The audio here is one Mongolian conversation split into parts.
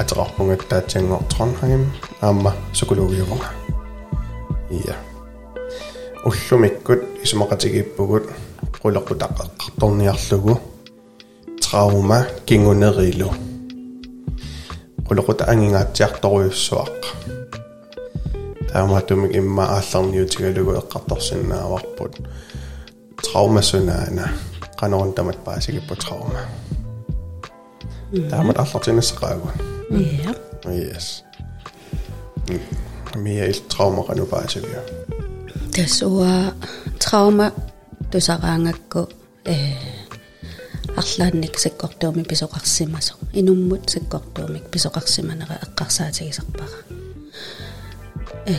aterarpungattaatiangor Trondheim aamma psykologiuruga. Ja. Ullumikkut isumaqatigippugut qulaqutaqaqqartorniarlugu trauma kingunerilu. Qulaqut angingaatiartoruyussuaq. таамаатумик имма аалларниутигалугу эққарторсиннааварпут траумасунаана qanорун тамат паасигиппу траума таамат аллартиннассақаагу Ja. yes мия ил траума qaну паасивиа Тасуа trauma тусараангакку э арлаанник саккортуumi писоқарсимасо инуммут саккортуумик писоқарсиманера эққарсаатигисарпара э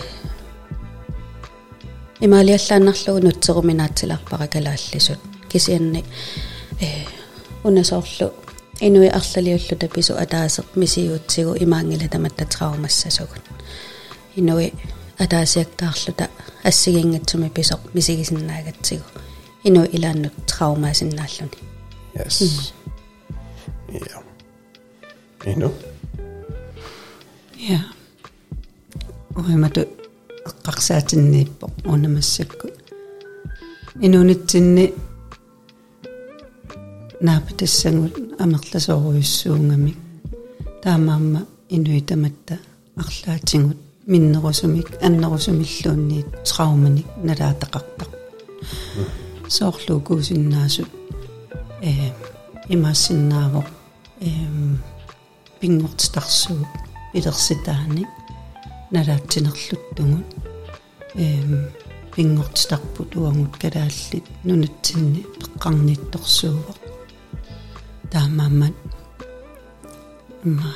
имаалиаллааннарлугу нутсеруминаатсиларпара калааллисут кисианни э унасоорлу инуи арлалиуллута пису атаасеқ мисиуутсигу имаангила таматта траумассасугут инуи атаасиактаарлута ассигингатсуми писоқ мисигисиннаагатсигу инуи илааннут траумаасиннааллуни yes. Ja ину Ja. Uimatu eqqarsaatinnippo unamassakku. Inunitsinni naapatасsangut амерласоруйуссуунgamik таамаама инуитаматта арлаатингут. Миннерусумик аннерусумиллуунниит трауманик налаатақартақ соорлуукуусиннаасут э имаассиннаавоқ эм пингортстарсуу илерситааник налаатсинерлуттугут эм пингортстарпут уангут калааллит нунатсинни пеққарнитторсуувоқ таамаамат ма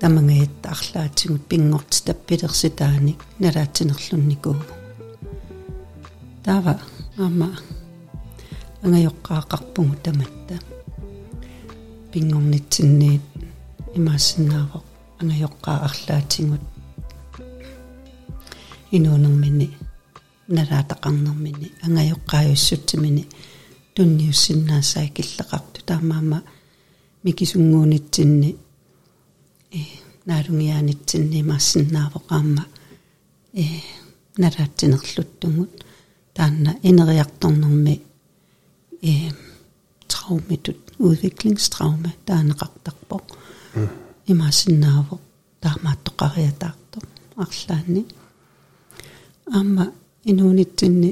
тамангаятта арлаатсигут пингортстап пилерситааник налаатсинерлунникуу таава аама ангайоққаақарпугу таматта. Пингорнитсинниит имаассиннаавоқ ангайоққаа арлаатингут инуунэрмини налаатақарнэрмини ангайоққааюссутсимини тунниуссиннаассаа киллеқарту. Таамаама микисунгуунитсинни э наалунгиаанитсинни имаассиннаавоқаама э налаатсинерлуттугут таанна инериарторнэрми э траумитут. Udviklingstraume таанеқартарпоқ имаасиннаавоқ таамааттоқариатаарто арлаани. Аама инуунитсинни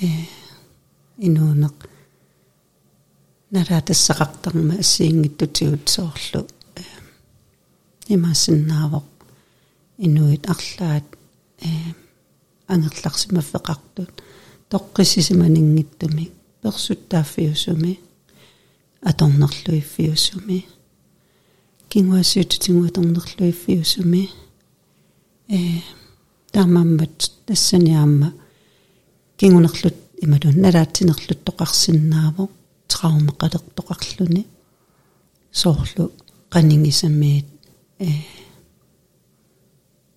э инуунеқ налаатассақартарма ассиингиттутигут соорлу э имаасиннаавоқ. Инуит арлаат э ангерларсимаффеқартут. Тоққиссисиманингиттуми персуттааффиусуми аторнерлуиффиусуми кингуассуутитингуаторнерлуиффиусуми э таамааммат тассаниаама кингунерлут ималун налаатсинерлут тоқарсиннаавоқ траума қалертоқарлуни соорлу qaningisamiit э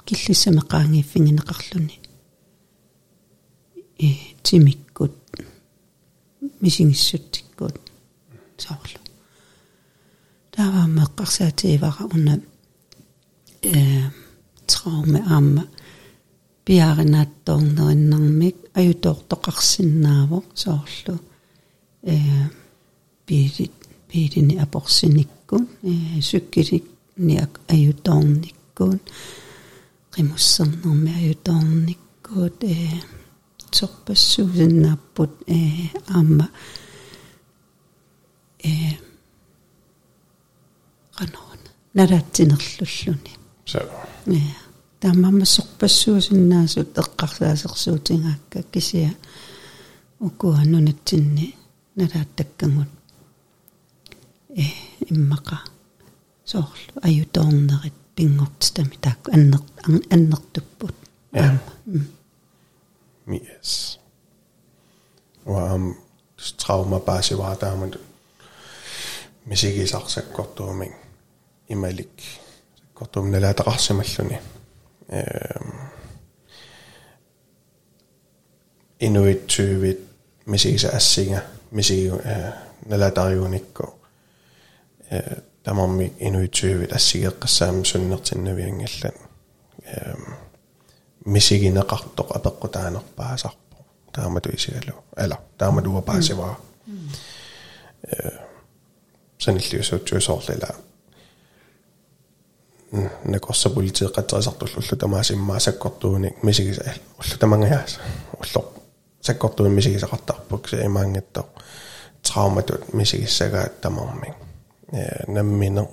киллиссамеқаангиффингинеқарлуни э тимиккут мисингиссуттиккут соорлу тааваамеққарсаатиивара уна э трауме аама пиаринааттоорнериннэрмик аютоортоқарсиннаавоқ соорлу э биилит биилини апорсиниккун э суккилик ниак аютоорниккун qimусsernermi аютоорниккут э сорпассуусиннааппут э аама э qanoon налаатсинерллуллуни so я таамамма сорпассуусиннаасут эққарсаасерсуутингаакка кисиа укуаннунатсинни налааттаккангут э иммақа соорлу аютоорнерит пингортами таакку аннер аннертуппут Ja. Yes. Уам trauma baasiwaa taamat misigisaqsakkortuuming imalik sakkortuum nalaataqarsimalluni ehm inuit tyyvit misigisa assinga misigi nalaatariunikku eh tämä on minun syy tässä kirkassa, ja minun synnät sinne vengille. Missä ikinä kahtoa, että kun tämä on päässä, tämä on me tuli siellä, älä, tämä on me tuo pääsi mm. vaan. Mm. Sen ilti, jos olet juuri sallilla. Mm, ne kossa politiikka, että saa sattu, että tämä sinä niin se kottuu, niin missä ikinä se, että tämä on jäs. Se kottuu, missä ikinä se kattaa, kun se ei mängi, että traumatut, missä ikinä se, että tämä on minkä tamarming nammine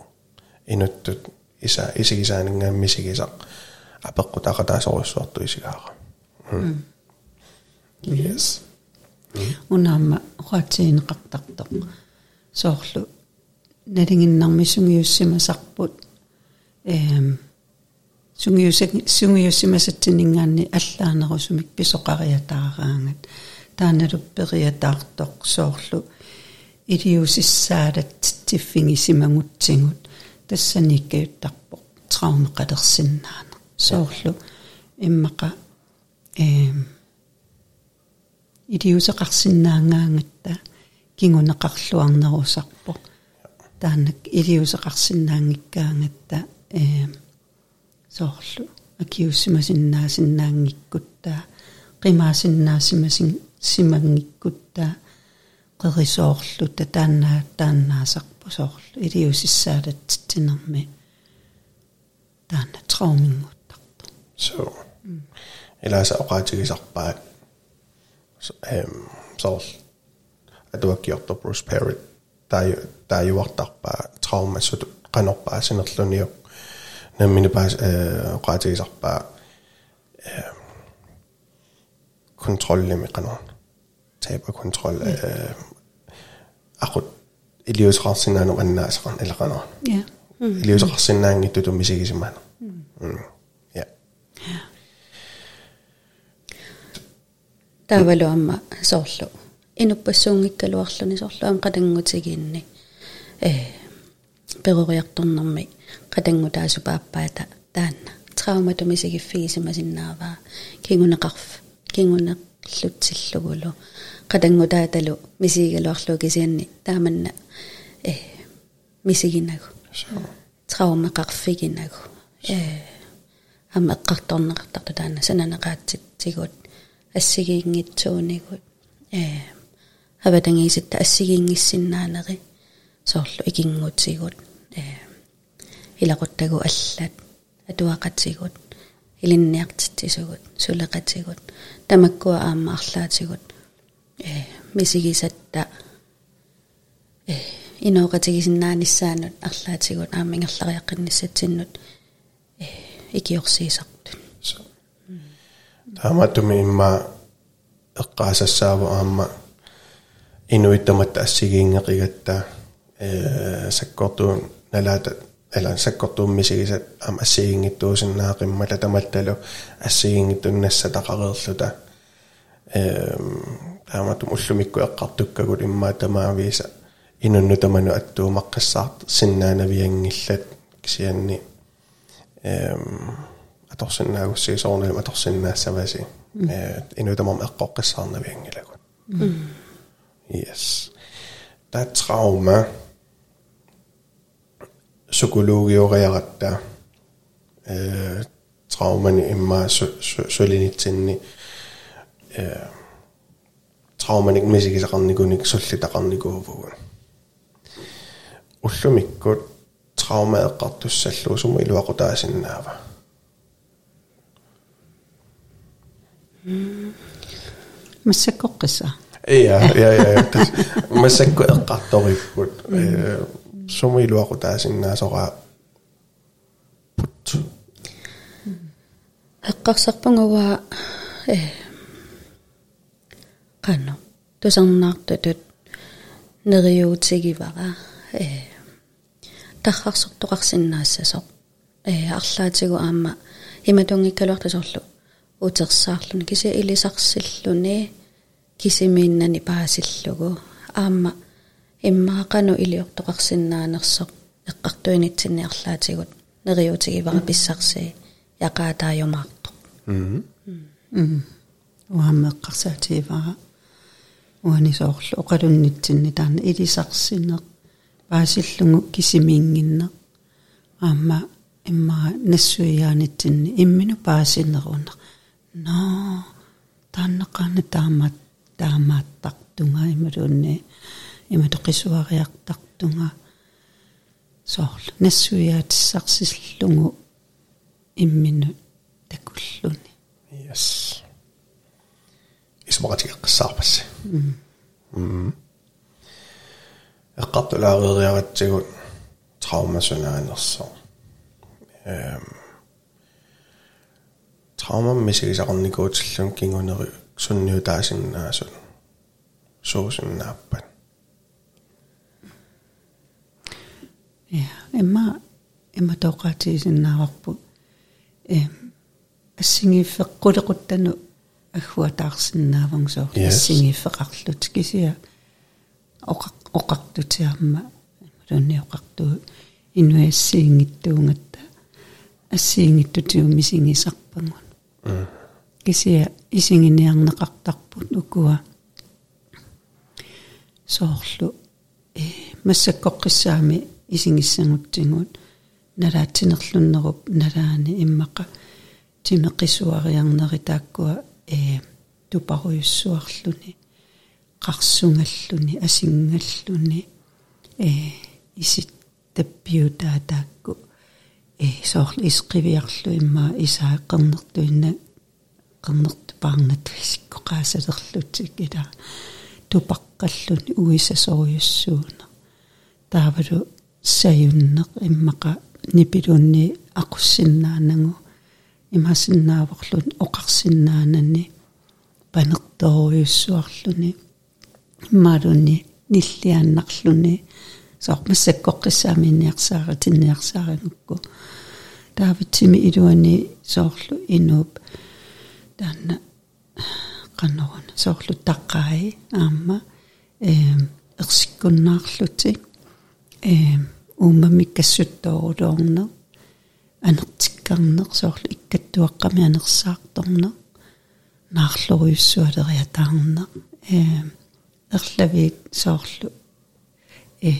inuttut isa isigisaaningaan misigisaq apeqqutaqataasoruissuartu isigaara yes unaamma uqaatiineqartartoq soorlu nalinginnarmi sungiussimasarput эм сунгиусак сунгиуссимасатсинингаанни аллаанерусумик писоқариатаараангат тааналуппериатаартоқ соорлу илиусиссаалат Тиффингисимагутсигут тассаниккаюттарпоқ траумеқалерсиннаана соорлу иммақа эм илиусеқарсиннаангаангатта кингунеқарлуарнерусарпо таанак илиусеқарсиннаангиккаангатта эм соорлу акиуссимасиннаасиннаангиккуттаа qimaasinnaasimasin simangikkuттаа qerisooрлutta тааннаа тааннаасарпу соорлу илиусиссаалатсиnermi таанна траумингуттарто so илааса оqaatigisarpaat эм соор адуаккиорто Bruce Perry тай таюартарпаа траумассут qanорпаасинерлуниу наммини паас э оqaatigisarpaa э kontrollimi qanor taber kontrol э aqut iliusqarsinnaanu annaasaqan ilaqanor ja iliusaqarsinnaangittut misigisimmaana ja таавалу амма соорлу инуппассуунгиккалуарлуни соорлу ам qatangutigiinni э перориарторнэрми qatangutaasupaapaata таанна трауматумисигиффигисимасиннааваа кингунеқарф кингунеқлутсиллугулу qatangutaatalu misigigaluarlu kisianni taamanna э мисигинагу траумеқарфигинагу э ам эққарторнеқартарту таана сананеқаатситсигут ассигиингитсуунигут э аватангиситта ассигиингиссиннаанери соорлу икингутсигут э илақуттагу аллат атуақатсигут илинниартитсисугут сулеқатсигут тамаккуа аама арлаатигут мисигисатта э инооqatigisиннааниссаанут арлаатигут аамингерлариаққинниссатсиннут э икиорсиисартут тааматуми имма эққаасассааву аама инуиттамат ассигиингеқигатта э саккортуун налаата ала саккортууммисигисат аама ассигингиттуусиннаақиммала таматталу ассигингиттуннасса тақареерлута э тааматум уллумикку эққартуккагут иммаа тамаависа инунну таману аттуумаққассаарт синнаанавиангиллат кисианни эм аторсиннаагуссигисоорнилма аторсиннаассаваси э инутамам эққоққиссаарнавиангилагут yes. That trauma psykologioriaratта э traumani imma solinitsinni э traumani misigisaqarnikunik sullitaqarnikuuvugun уллумиккут trauma эққартуссаллуу суму илуақутаасиннаава массаккоққиса Ja, ja, ja. ja. Massakku eqqartorikkut sumu iluaqutaasinnaasora put. эққарсарпангуа э qanno тусарнаартутут нериуутсигивара э. Тархарсортоқарсиннаассасо э арлаатигу аама иматунгиккалуартасорлу утерсаарлуни киси илисарсиллуни кисимииннани паасиллугу. Аама иммаақану илиортоқарсинаанерсоқ эққартуинитсинни арлаатигут нериутигивара писсарси яқаатаажумаартоқ м уаммеққарсаативара уанисоорлу оқалуннитсинни таана илисарсинеқ паасиллугу кисимиингинне аама имма нассуяанитсинни иммину паасиннеруна но тааннеқаана таамат таамааттартунга ималуунни иматоқисуариартартунга соорлу нассуяатиссарсиллугу иммину такуллуни. Yes исмоqatigeqqassаарpassi м эққартулаариериаратсигут траумасунаанерсоо эм траумам мисигисақарникуутиллун кингунери сунниутаасиннаасут соусиннааппат я эмма эмма тоқатисиннааварпу эм ассигиффеққулеқуттану аггуатаарсиннааван соор ассигиффеқарлут кисия оқақ оқартутиарма лунни оқарту инуассиингиттуунгатта ассиингиттутиу мисигисарпангун кисия исигиниарнеқартарпут укуа. Соорлу. Э массаккоққиссаами исигиссангутсигуут налаатсинерлуннеруп налаани иммақа. Тимеқисуариарнери тааккуа э тупаруйуссуарлуни қарсунгаллуни асингаллуни. Э исит таппиутаатаакку. Э соорл исқивиарлу имма исааққернертуинна qernertu paarnatrissikko qaasalerlutik ila tupaqqalluni uisasoriussuuna taavalu sayunneq immaqa nipilunni aqussinnaanangu имасиннааверлун оқарсиннаанани панерториуссуарлуни иммалунни ниллиааннарлуни соормассаккоққиссааминниарсаара тинниарсааранукку таавитсими илуани соорлу инууп таанна qannerun sooрлу таққаи аама эм ерсиккуннаарлути эм уумамиккассуттоорулоорнер анертиккарнер соорлу иккаттуаққами анерсаарторнер наарлориуссуалериатаарнер эм ерлавиит соорлу э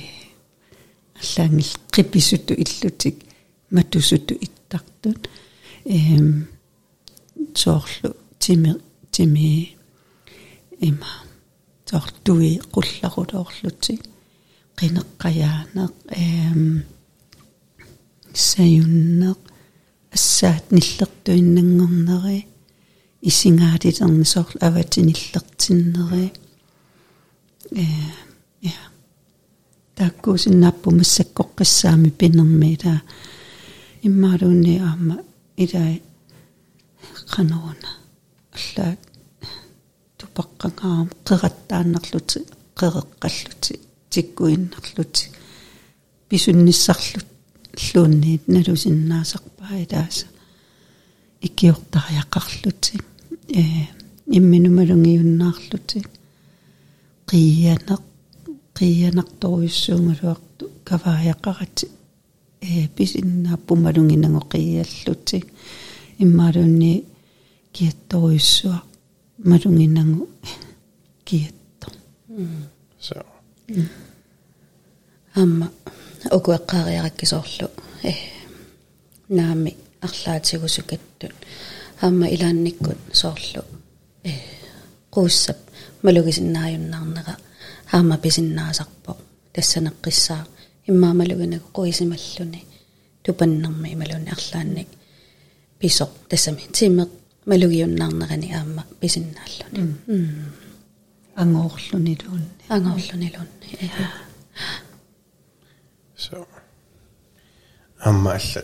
аллаангил қиписуту иллутик матусуту иттартут эм соорлу тими тими има соорлуи qullarulooрлути qinеққаяанеқ эм саюннеқ ассаат ниллертуиннангорнери исингаалилерни соорлу аватиниллертиннери э я. Таккуусиннааппу массаккоққиссаами пинермила иммаалуунни аама илай qanaruna аллаа тупаққангаам қераттааннерлути қереққаллути тиккуиннерлути писунниссарлут луунниит налусиннаасарпаа илааса иккиортариаққарлути э имминумалунгиуннаарлути қиянеқ қиянарторуйуссуунгалуарту кавааяққарати э писиннааппумалунгинанго қияллути иммаалуунни киатторуйуссуа малунгинангу киатто so амма окуэккаариараккисоорлу э наами арлаатигусукаттут аама илаанниккут соорлу э қууссап малугисиннааюннаарнера аама писиннаасарпо тассанеққиссаа. Иммаамалугинагу қуисималлуни. Тупаннэрми ималуни арлаанник. Писоқ тассами. Тимеқ малугиуннаарнерани аама писиннааллуни ангоорлуни луунни ангоорлуни луунни So. Amma alla.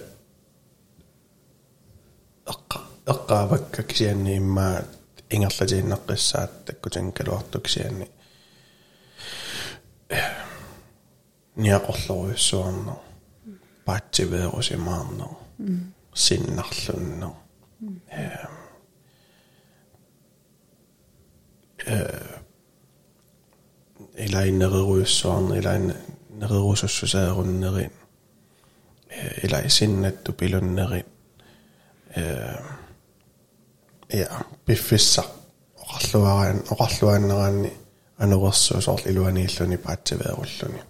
Eqqaavakkakisianni imma ingerlatiinneqqissaattakkutankaluartuksianni. Niaqorloruyussuarno. Paattiveerusimaarno. Sinnarlunno. Ehm. Э элайнерерюссуарна элайн takkuten kaluartuk kisianni niaqorloruissuarner paatsiveerusimaarner синнарлуннер э илайнерируйуссуарни илайн нерирусуссусааруннерин э илайсиннатту пилуннерин э я пиффисса оқарлуараан оқарлуааннераанни ануверсуусорл илуанииллуни паатсивееруллуни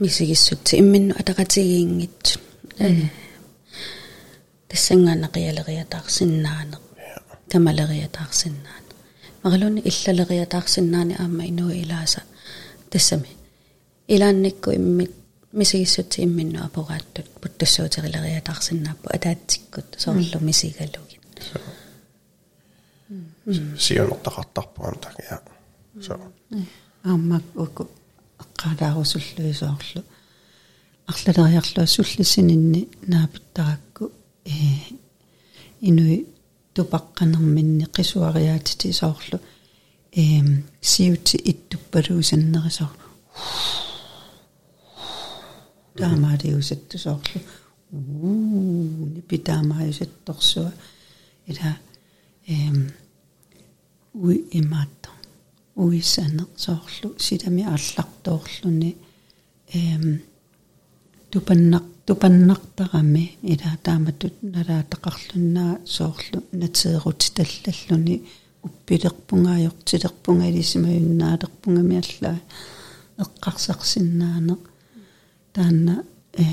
мисигиссутти имминну атақатигиингит э тассангаанақиалериатаарсиннаанеқ камалериатаарсиннаане маралуни иллалериатаарсиннаани аама инуи илааса тассами илаанникку иммит мисигиссутти имминну апорааттут путтуссуутерилериатаарсиннааппу атаатсиккут соорлу мисигалугит сионортақартарпуан так я so ааммак уку эққалаарусуллуисоорлу арлалериарлуа суллисининни наапиттаракку э инуи тупаққанерминни қисуариаатити соорлу эм сиути иттуппалуусаннерисоор таамаалиусатту соорлу уу нипитаамааюсатторсуа ила эм уи имаатто. Уисанер соорлу силами ааллартоорлуни эм тупаннақ тупаннартарами. Ила тааматут налаатақарлуннаа соорлу натерути таллаллуни уппилерпунгаajortilерпунга илисимаюннаалерпунгами аллаа эққарсарсиннаанеқ таанна э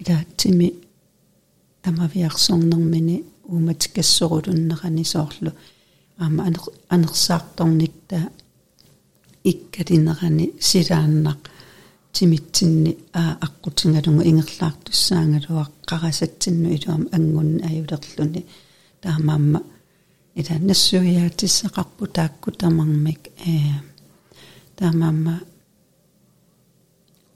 илаатсими тамавиарсорнэрмини ууматикассорулуннерани соорлу аама анерсаарторникта иккалинерани силааннақ тимитсинни аа аққутингалугу ингерлаартуссаангалуа қарасатсинну илуам ангунни аюлерлуни таамаамма ила нассуиаатиссақарпу таакку тамармик э таамаамма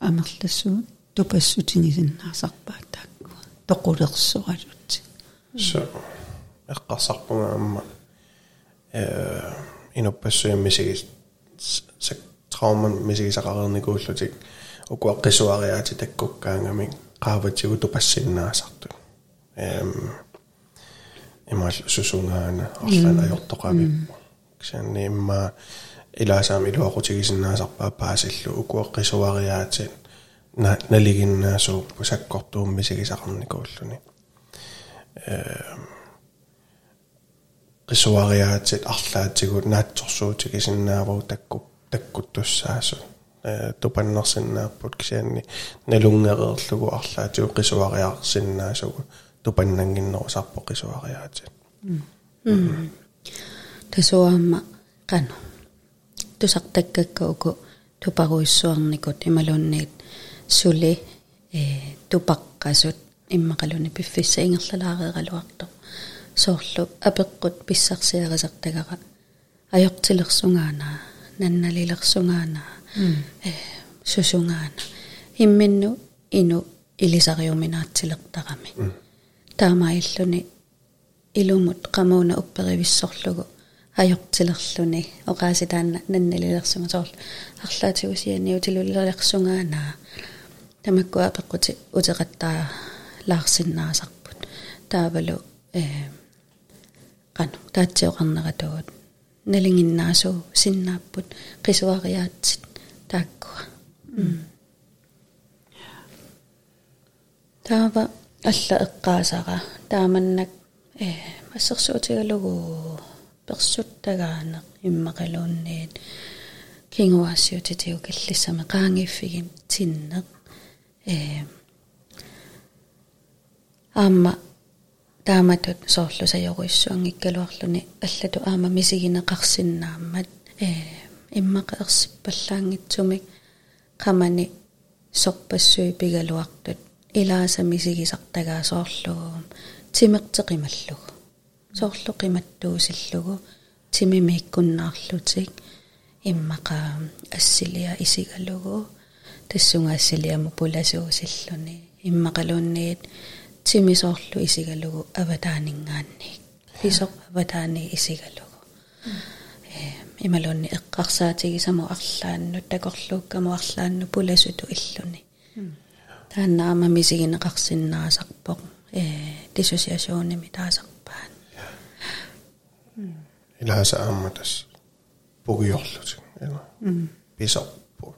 амерлассуу тупассутингисиннаасарпаа таакку тоқулерсоралут so эққарсарпунга амма э иноппассуяммисигис сак трауман мисигисақарерникууллутик укуаққисуариаати таккуккаангамик qaavatigu tupassinnaasartu эм имал сусунгаана арлана ajortoqavippu кисаанни имма илаасаам илуақутигисиннаасарпаа паасиллу укуаққисуариаатит налигиннаасууппу саккортууммисигисақарникууллуни эм qisuariaatsit арлаатигут наатсорсуутигисиннааву такку таккуттуссаасу э тупаннерсиннааппут кисианни налунгереерлугу арлаатигу qisuariаарсиннаасугу тупаннангиннерусарпо qisuariaatsit тасуаама қану тусартаккакка уку тупаруиссуарникут ималуунниит сули э тупаққасут иммақалуни пиффисса ингерлалаареералуарто соорлу апеққут писсарсиарисартагара ajortilersungaana nannalilersungaana э сусунгаана имминну ину илисариуминаатсилертарами таамаиллуни илумут qamuna uppeривиссорлугу ajortilerluni oqaasitaanna nannalilерсунга соорлу арлаатигусиани утилуллерсунгаана тамакку апеққути утеқаттаа лаарсиннаасарпут. Таавалу э qanu taatsioqarneratugут налингиннаасу синнааппут. Qisuariaatsit тааккуа. Таава алла эққаасара тааманнак э ассерсуутигалугу персуттагаанеқ иммақалуунниит кингуассиутитиу каллиссами qaangifфигин тиннеқ э аама тааматут соорлу саёруиссуангиккалуарлуни аллату аама мисигинеқарсиннааммат э иммақаерсиппаллаангитсумик qamani сорпассуи пигалуартут илааса мисигисартагаа соорлугу тимертеқималлугу соорлу қиматтуусиллугу тимимииккуннаарлутик иммаqa ассилиа исигалугу тассунга ассилиаму пуласуусиллуни иммақалуунниит тимисоорлу исигалугу аватаанингаанни писоқ аватаани исигалугу э ималуунни эққарсаатигисаму арлаанну такорлууккаму арлаанну пуласуту иллуни taanna amamisigineqarsinnaasarpoq ee dissosiasioonimi taasarpaan mm. ilaasa ammatas pugiorlutik ela mm. pisorpu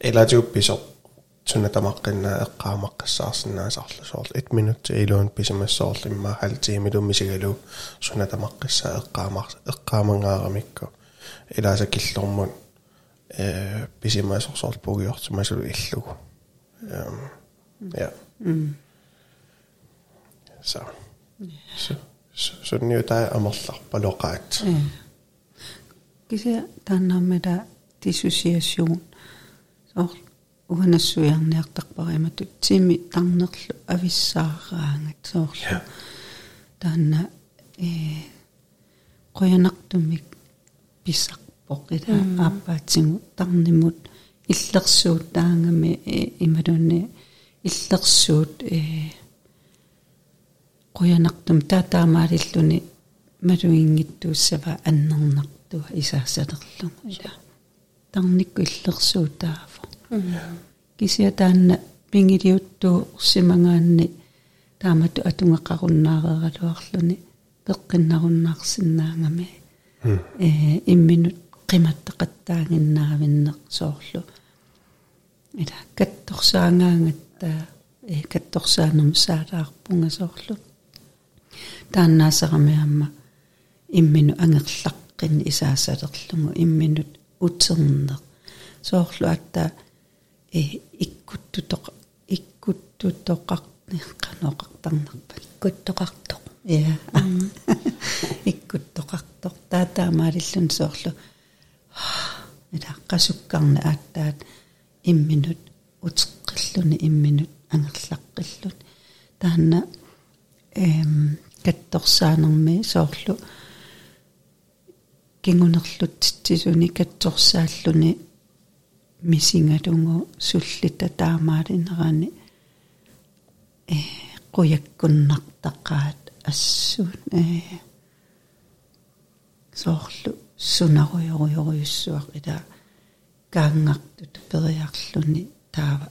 elaatiu pisor tunatamaqqinna eqqaamaqqassaarsinaasarlusoorlu 1 minuutti iluun pisimassoorlimmaa niin haltiimilum misigalu sunatamaqqissa eqqaamar eqqaamanngaaramikku ilaasa killormun ee pisimasorsoorl pugiortumasulu illugu Um, ja. Mm. Så. Så. Så den jo der amallarpa loqaat. Kisa tannammata dissociation. Så uhanassujarniartarparimatut timi tarnerlu avissaaraangat soorlu. Tanna eh qoyanartumik pissarpoqila aappaatsingu tarnimut иллерсуут таангами ималуни иллерсуут э qoyanartum таатаамаалиллуни малуингиттууссава аннернартуа исаассалерлу ила тарникку иллерсуутаафа кисия таанна пингилиуттуу симангаанни таамату атунгақаруннаарералуарлуни пеққиннаруннаарсинаангами э имминут qimаттақаттаагиннаавиннеқ соорлу ила катторсаангаангатта э катторсаанерм саалаарпунга соорлу тааннаасарамиамма иммину ангерлаққин исаасалерлугу имминут утернер соорлу атта э иккуттутоқ иккуттутоқарни қаноқартарнерпа иккуттоқартоқ я иккуттоқартоқ таатаамаалиллун соорлу ила qasukkarna aattaat imminut uteqqilluni imminut angерлаққиллут таанна эм катторсаанерми соорлу кингунерлутсисуни катсорсааллуни мисингалунгу суллита таамаалинерани э қуяккуннартаққаат ассуут э соорлу сунаруйоруйоруйуссуақ ила каангартут периарлуни таава.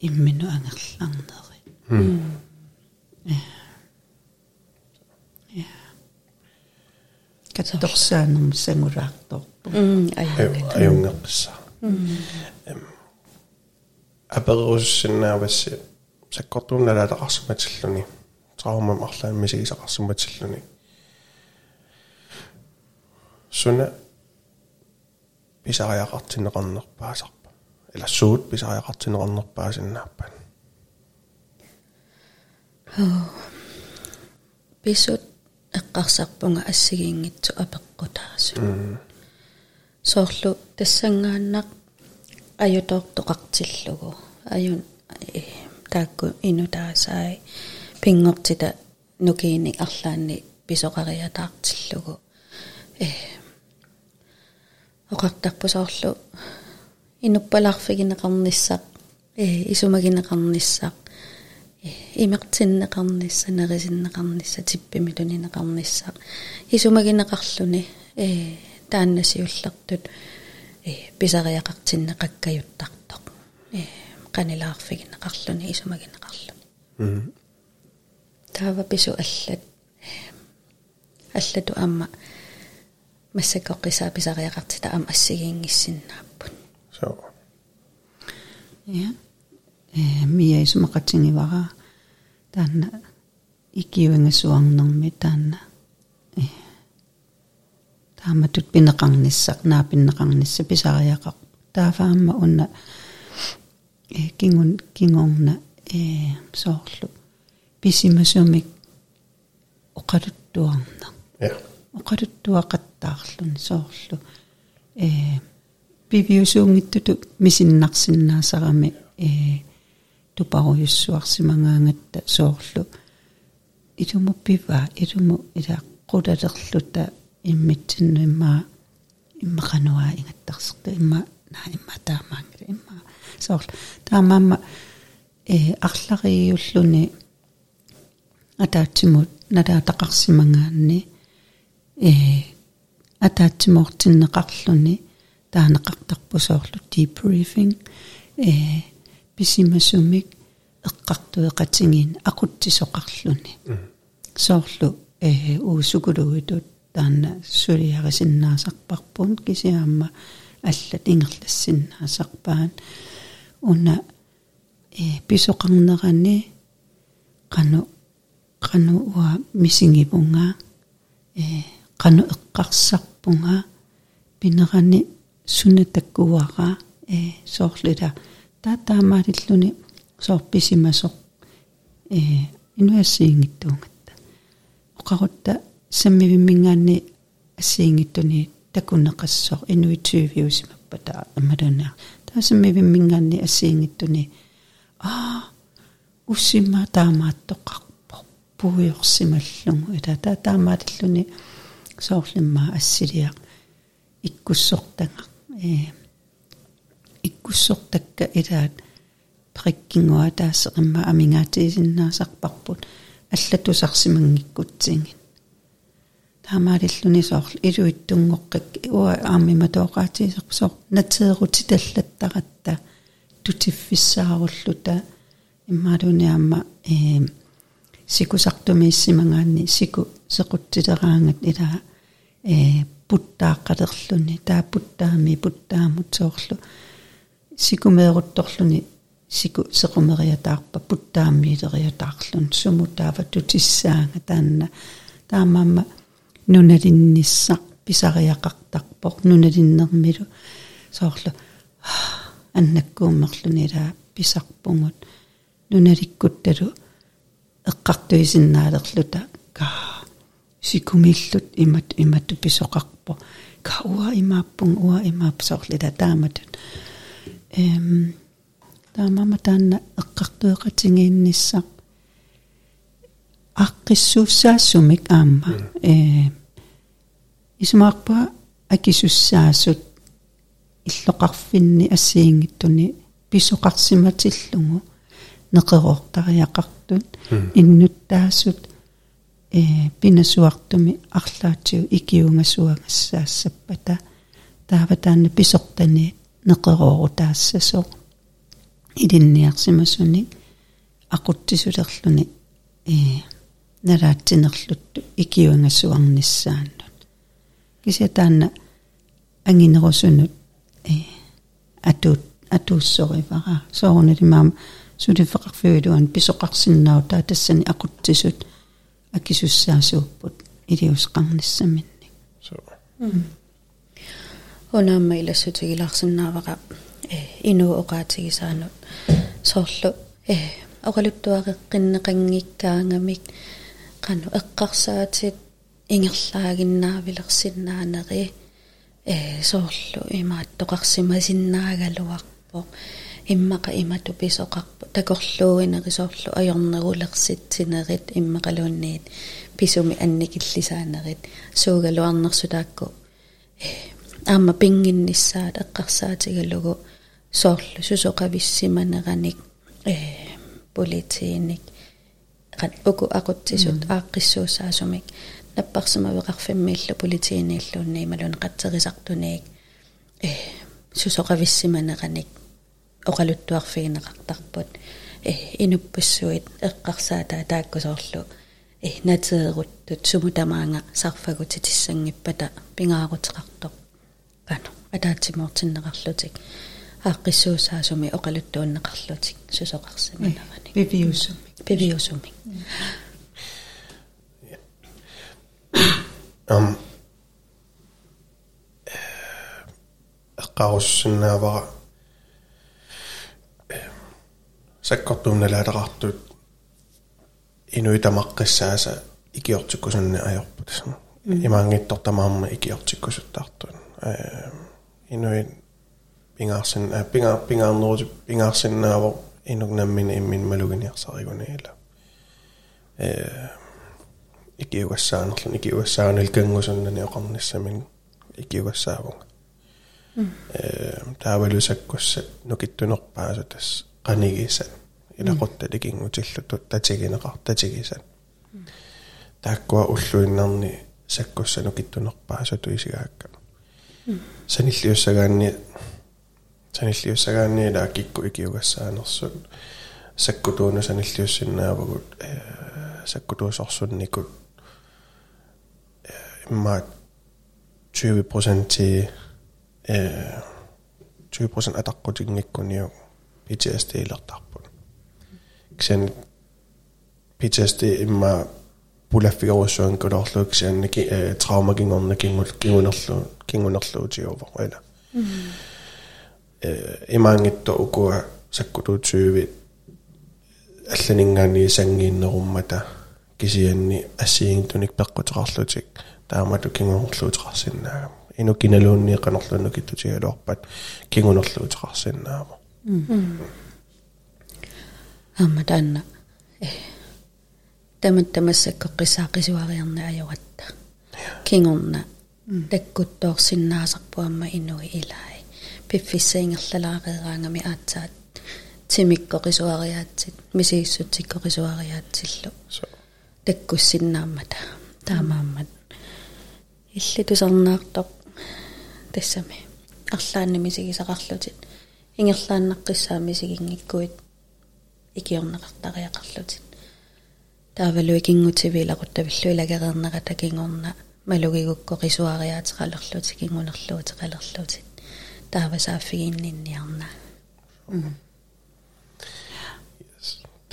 Иммину ангерларнери я катторсаанерм сангулаарторпу м ая аюнгеққисса эм. Аперуссиннаавасси саккортуунналаатақарсиматиллуни траумам арлаан мисигисақарсиматиллуни суна писариақартинеқарнерпаасарпа ила суут писариақартинеқарнерпаасиннааппан писут эққарсарпунга ассигиингитсу апеққутаасу соорлу тассангааннақ аютоортоқартиллугу аюн таакку инутаасаи пингортита нукиини арлаанни писоқариатаартиллугу э оқартарпу соорлу. Инуппалаарфигинеқарниссақ э исумагинеқарниссақ имертиннеқарнисса нерисиннеқарнисса типпимилунинеқарниссақ исумагинеқарлуни. Э тааннасиуллертут э писариақартиннеқаккаюттартоқ. Э қанилаарфигинеқарлуни исумагинеқарлуни. Таава пису аллат. Аллату амма массакоққисаа писариақартита ам ассигиингиссиннааппут so. Ja. Э мия исумақатсигивара таанна икиуангасуарнэрми таанна э тааматут пинеқарниссақ наапиннеқарнисса писариақақ таафаама унна э кингун кингорна э соорлу писимасумик оқалуттуарна ja оқалуттуақаттаарлуни соорлу э пивиусуунгиттуту мисиннарсиннаасарами э тупаруйуссуарсимангаангатта соорлу итуму пива итуму ила qulалерлута иммитсинну имма иммақануа ингаттарсерта имма на имма таамаангила имма соорлу таамаама э арлариуллуни атаатсимут налаатақарсимангаанни э атаатсимоортиннеқарлуни таанеқартарпу соорлу debriefing э писимасумик эққартуеқатингин ақуттисоқарлуни соорлу э уусукулугутут таана сулиарисиннаасарпарпун кисиаама аллат ингерлассиннаасарпаан уна э писоқарнерани qaну qaну уа мисингипунга э qaну эққарсарпунга пинерани сунатаккуара э соорлута таатаамаалиллуни соорписимасоқ э инуассиингиттуунгатта оқарутта саммивиммингаанни ассиингиттуни такунеқассоо инуитсуивиусимаппата амалунаа таасаммивиммингаанни ассиингиттуни аа уссима таамааттоқарпо пуйорсималлугу ила таа соорлиммаа ассилиа иккуссортага. Э иккуссортакка илаат приккингуа таассеқимма амингаатиисиннаасарпарпут аллатусарсимангиккутсингит таамаалиллуни соорл илуиттунгоққик уа аамима тооқаатиисерпсоор натеерути таллаттаратта тутиффиссааруллута иммаалуниаама э сикусартумииссимангаанни сику сеқутсилераангат ила э путтааққалерлуни таа путтаами путтаамут соорлу сикумеерутторлуни сику сеқумериатаарпа путтааммиилериатаарлун суму таава тутиссаанга таанна таамаама нуналиннисса писариақартарпоқ нуналиннермилу соорлу аннаккууммерлунилаа писарпугут нуналиккутталу эққартуисиннаалерлута ка сикумиллут имат иматту писоқарпо. Ка уа имааппун уа имаап соорлила тааматут эм таамама таанна эққартуеқатингииннисса аққиссууссаассумик аама. Э исмаарпа акисуссаасут иллоқарфинни ассиингиттуни писоқарсиматиллугу неқероортариақартут иннуттаасут э пинасуартуми арлаатиу икиунгасуагассаассаппата тааватаанна писортани неқероорутаассасо илинниарсимасуни ақуттисулерлуни э налаатсинерлутту икиуангассуарниссааннут кисятаанна ангинерусунут э атуут атууссоривара соорунилимаам сулифеқарфиулуан писоқарсиннау таатассани ақуттисут акисуссаасууппут илиусқарниссаминни so унаама илассутигилаарсинаавара э инуу оqaатигисаанут соорлу э оқалуттуақеққиннеқангиккаангамик qaну эққарсаатит ингерлаагиннаавилерсиннаанери э соорлу имааттоқарсимасиннаагалуарпо иммақа имату писоқарпу такорлууинери соорлу ajornerulерситсинерит иммақалуунниит писуми анникиллисаанерит суугалуарнерсутаакку э аама пингиннissaат эққарсаатигалугу соорлу сусоқависсиманераник э политииник qat uku aqutsisut aaqqissuussaasumik наппарсимавеқарфиммииллу политиинииллуунни малун қатсерисартуниик э сусоқависсиманераник оқалуттуарфигинеқартарпут э инуппассуит эққарсаатаа тааккусоорлу. Э натеруттут сумутамаанга сарфагути тиссангиппата пингаарутеқартоқ. Ану атаатсимоортиннеқарлутик ааққиссуусаасуми оқалуттууннеқарлутик сусоқарсиманерани пивиусум пивиусуми ам эққаруссиннаавара sekoittuminen tapahtuu inyitä makkissa ja se ikiotsikkoisen ajopputis. Mm. Ja mä onkin totta maamme ikiotsikkoisen tahtoin. Inuin pingasin, äh, pinga, pingan luosi, pingasin naavo innuknemmin immin melukin ja saikoniille. Ikiuessaan, ikiuessaan ilkengusunnen ja kannissemmin ikiuessaan. Mm. Tämä velysekkossa nukittu noppääsytessä. Татигисан тааккуа уллуиннарни саккуссану киттунерпаасу туисигаакка саниллиуссагаанни саниллиуссагаанниила акикку икиугассаанерсут саккутууну саниллиуссиннаавагут э саккутуусорсунникут имма 20% til э 20% атаққутингиккуниу PTSD илертарпут ксэн PTSD имма пулаффигоруссуан кулоорлук сианники э траумагингорна кингул кингунерлу кингунерлуутиова ила э имаангитто укуа саккутуутсуиви алланингаани сангииннеруммата кисианни ассиингтуник пеққутеқарлутик таамату кингунерлуутеқарсинаага ину киналуунни канерлуну киттутигалуарпат кингунерлуутеқарсинаама амма таанна э тамат тамассакко қисаақисуариарна ажуратта кингорна таккуттоорсиннаасарпуамма инуи илаи пиффиссаингерлалаареераангами аацаат тимикко қисуариаатсит мисииссутсикко қисуариаатсиллу таккуссиннааммата таамааммат иллитусарнаартоқ тассами арлаанни мисигисақарлутит ингерлааннаққиссаа мисигингиккуит икиорнеқартариақарлутит таавалуи кингутивилақуттавиллуи лагереернерата кингорна малугигукко қисуариаатеқалерлути кингунерлуутеқалерлутит таава сааффигииннинниарна.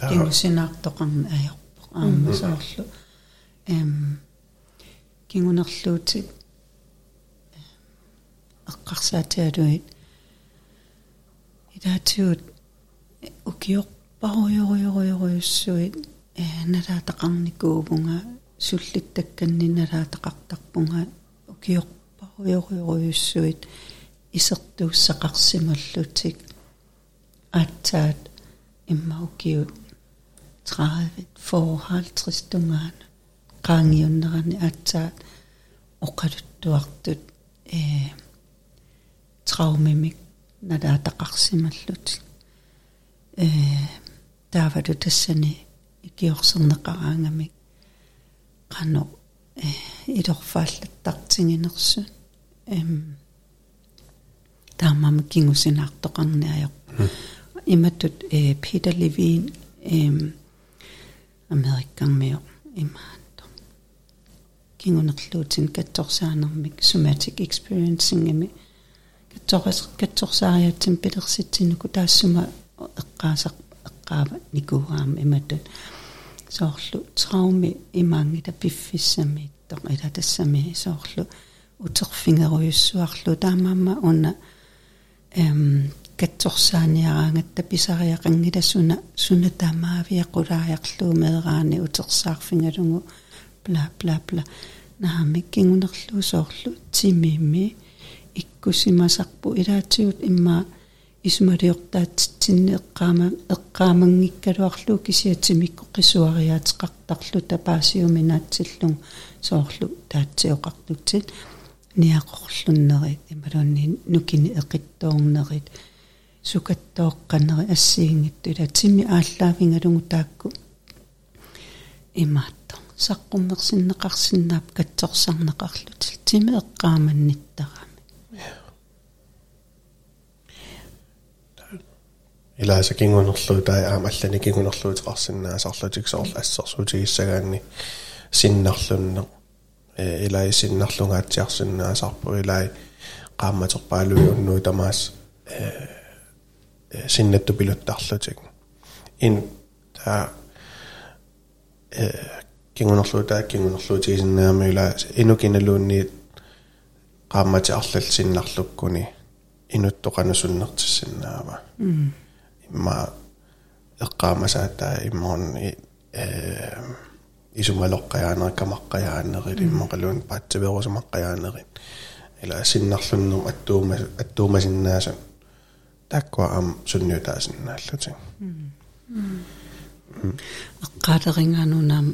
Кингусинаартоқарна аярпоқ аама соорлу эм кингунерлуутит аққарсаатиалуит идаатиут укиорпаруйоруйоруйоруйуссуит э налаатақарникуувнга суллиттакканни налаатақартарпунга укиорпаруйоруйоруйуссуит исертууссақарсималлутик аатсаат иммаукиут 30 54 тунгаан qaangiunnerani aatsaat oqaluttuartut ee traumimik nalaataqarsimallut ee taavatu tassani ikiorserneqaraangamik qano ee ilorfaallattartinginersu em taamam kingusinaartoqarniajorpu imattut ee Peter Levine em Amerikkanmio imaan кингунерлуутин катсорсаанермик somatic experiencingami катсорас катсорсаариатсим пилерситсинуку таассума эққаасақ эққаава никууаама иматут соорлу трауми имаангита пиффиссамииттоқ ила тассами соорлу утерфингеруйуссуарлу таамаама уна эм катсорсааниараангатта писариақангила суна суна таамаавиақулаариарлуу меераани утерсаарфингалугу бла бла бла наамиккингунерлуусоорлу тимими иккусимасарпу илаатигут имма исумалиортаатсинни эққаама эққаамангиккалуарлу кисиатимикку қисуариаатеқартарлу тапаасиуминаатсиллун соорлу таатсиоқартутсит ниақорлуннерит ималуунни нукини эқиттоорнерит сукаттооққанери ассиингитту ила тими ааллаавингалугу таакку имаатто саққуммерсиннеқарсинаап катсорсарнеқарлутил тими эққааманниттарами илааса кингунерлуу таа аама аллани кингунерлуутеқарсинаасарлутик соорл ассерсуутигиссагаанни синнарлунне э илаи синнарлунгаатсиарсинаасарпу илаи qaammaterpaalui unnui tamaas э синнатту пилуттарлутик ин та э кингунерлуутаа кингунерлуутигисиннаами ула инукиналуунни qaamati арлалсиннарлуккуни инуттоqanusуннертиссиннаава имма эққаамасаатаа имморни э исумалоққаяанери камаққаяанери иммоқалуун паатсаверусумаққаяанери ила синнарлуннум аттуума аттуумасиннаасун таккуа ам сунниутаасиннааллутин эққаалерингаанунаам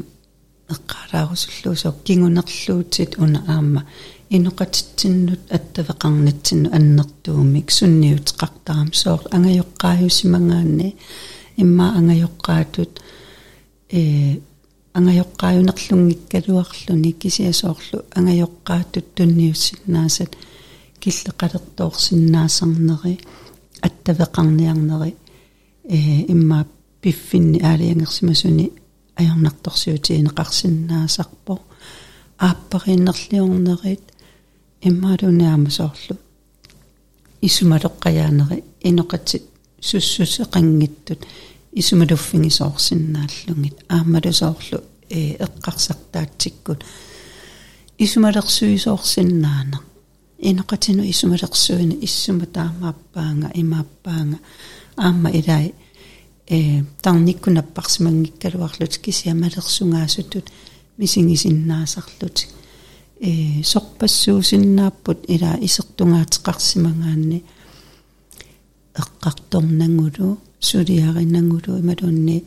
эққалаарусуллуусоо кингунерлуутит уна аама инуқатитсиннут аттавеқарнатсинну аннертуумик сунниутеқартарам соор ангайоққааюсимангаанни имма ангайоққаатут э ангайоққааюнерлунгиккалуарлуни кисиасоорлу ангайоққаатут тунниуссиннаасат киллеқалертоорсиннаасарнери аттавеқарниарнери э имма пиффинни аалиангерсимасуни ajornartorsiutiineqarsinnaasarpo ааппариннерлиорнерит иммаалунаама соорлу исумалоққаяанери инеқатит суссусеқангиттут исумалуффинги соорсиннааллунгит аамалу соорлу э эққарсартаатсиккут. Исумалерсуисоорсиннаана инеқатину исумалерсуина иссума таамааппаанга имааппаанга. Аама илай э тарниккунаппарсимангиккалуарлут кисиамалерсунгаасутут мисингисиннаасарлут э сорпассуусиннааппут ила исертунгаатеқарсимангаанни эққарторнангулу сулиаринангулу ималунни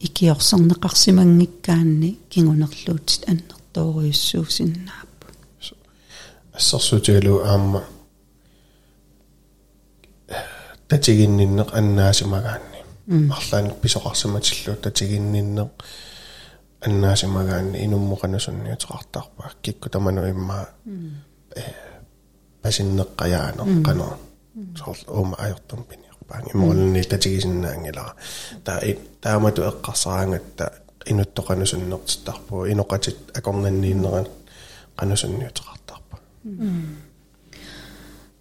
икиорсернеқарсимангиккаанни кингунерлуутит аннэртоориуссуусиннааппу ассерсуутигалу аама татигинниннеқ аннаасимагаанни. Марлаанник писоқарсиматиллуу татигинниннеқ аннаасимагаанни инуммоқанасунниутеқартаарпа кикку таману имма э пасиннеққаяанер қано сорл уума ajortum пиниарпаан имморнни татигисиннаангилара таа таамату эққарсараангатта инуттоқанасуннертиттарпу иноқатит акорнаннииннеран qanusунниутеқартаарпа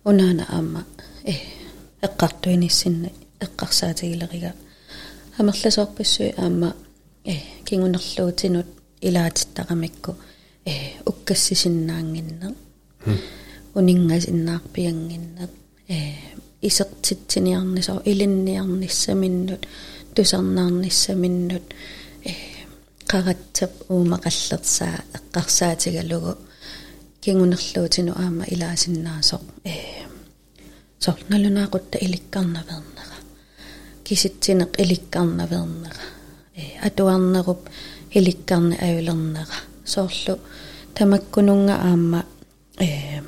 унаана аама э эққартуиниссинна эққарсаатигилерига амерласоорпассуи аама э кингунерлуутинут илаатиттақамикку э уккассисиннаангиннер унингасиннаарпиангиннер э исертитсиниарнисо илинниарниссаминнут тусарнаарниссаминнут э qaratсап уумақаллерсаа эққарсаатигалугу кингунерлуутину аама илаасиннаасоқ э сорналунаақутта иликкарнавернера киситсинеқ иликкарнавернера э атуарнеруп иликкарни аюлернера соорлу тамаккунунга аама э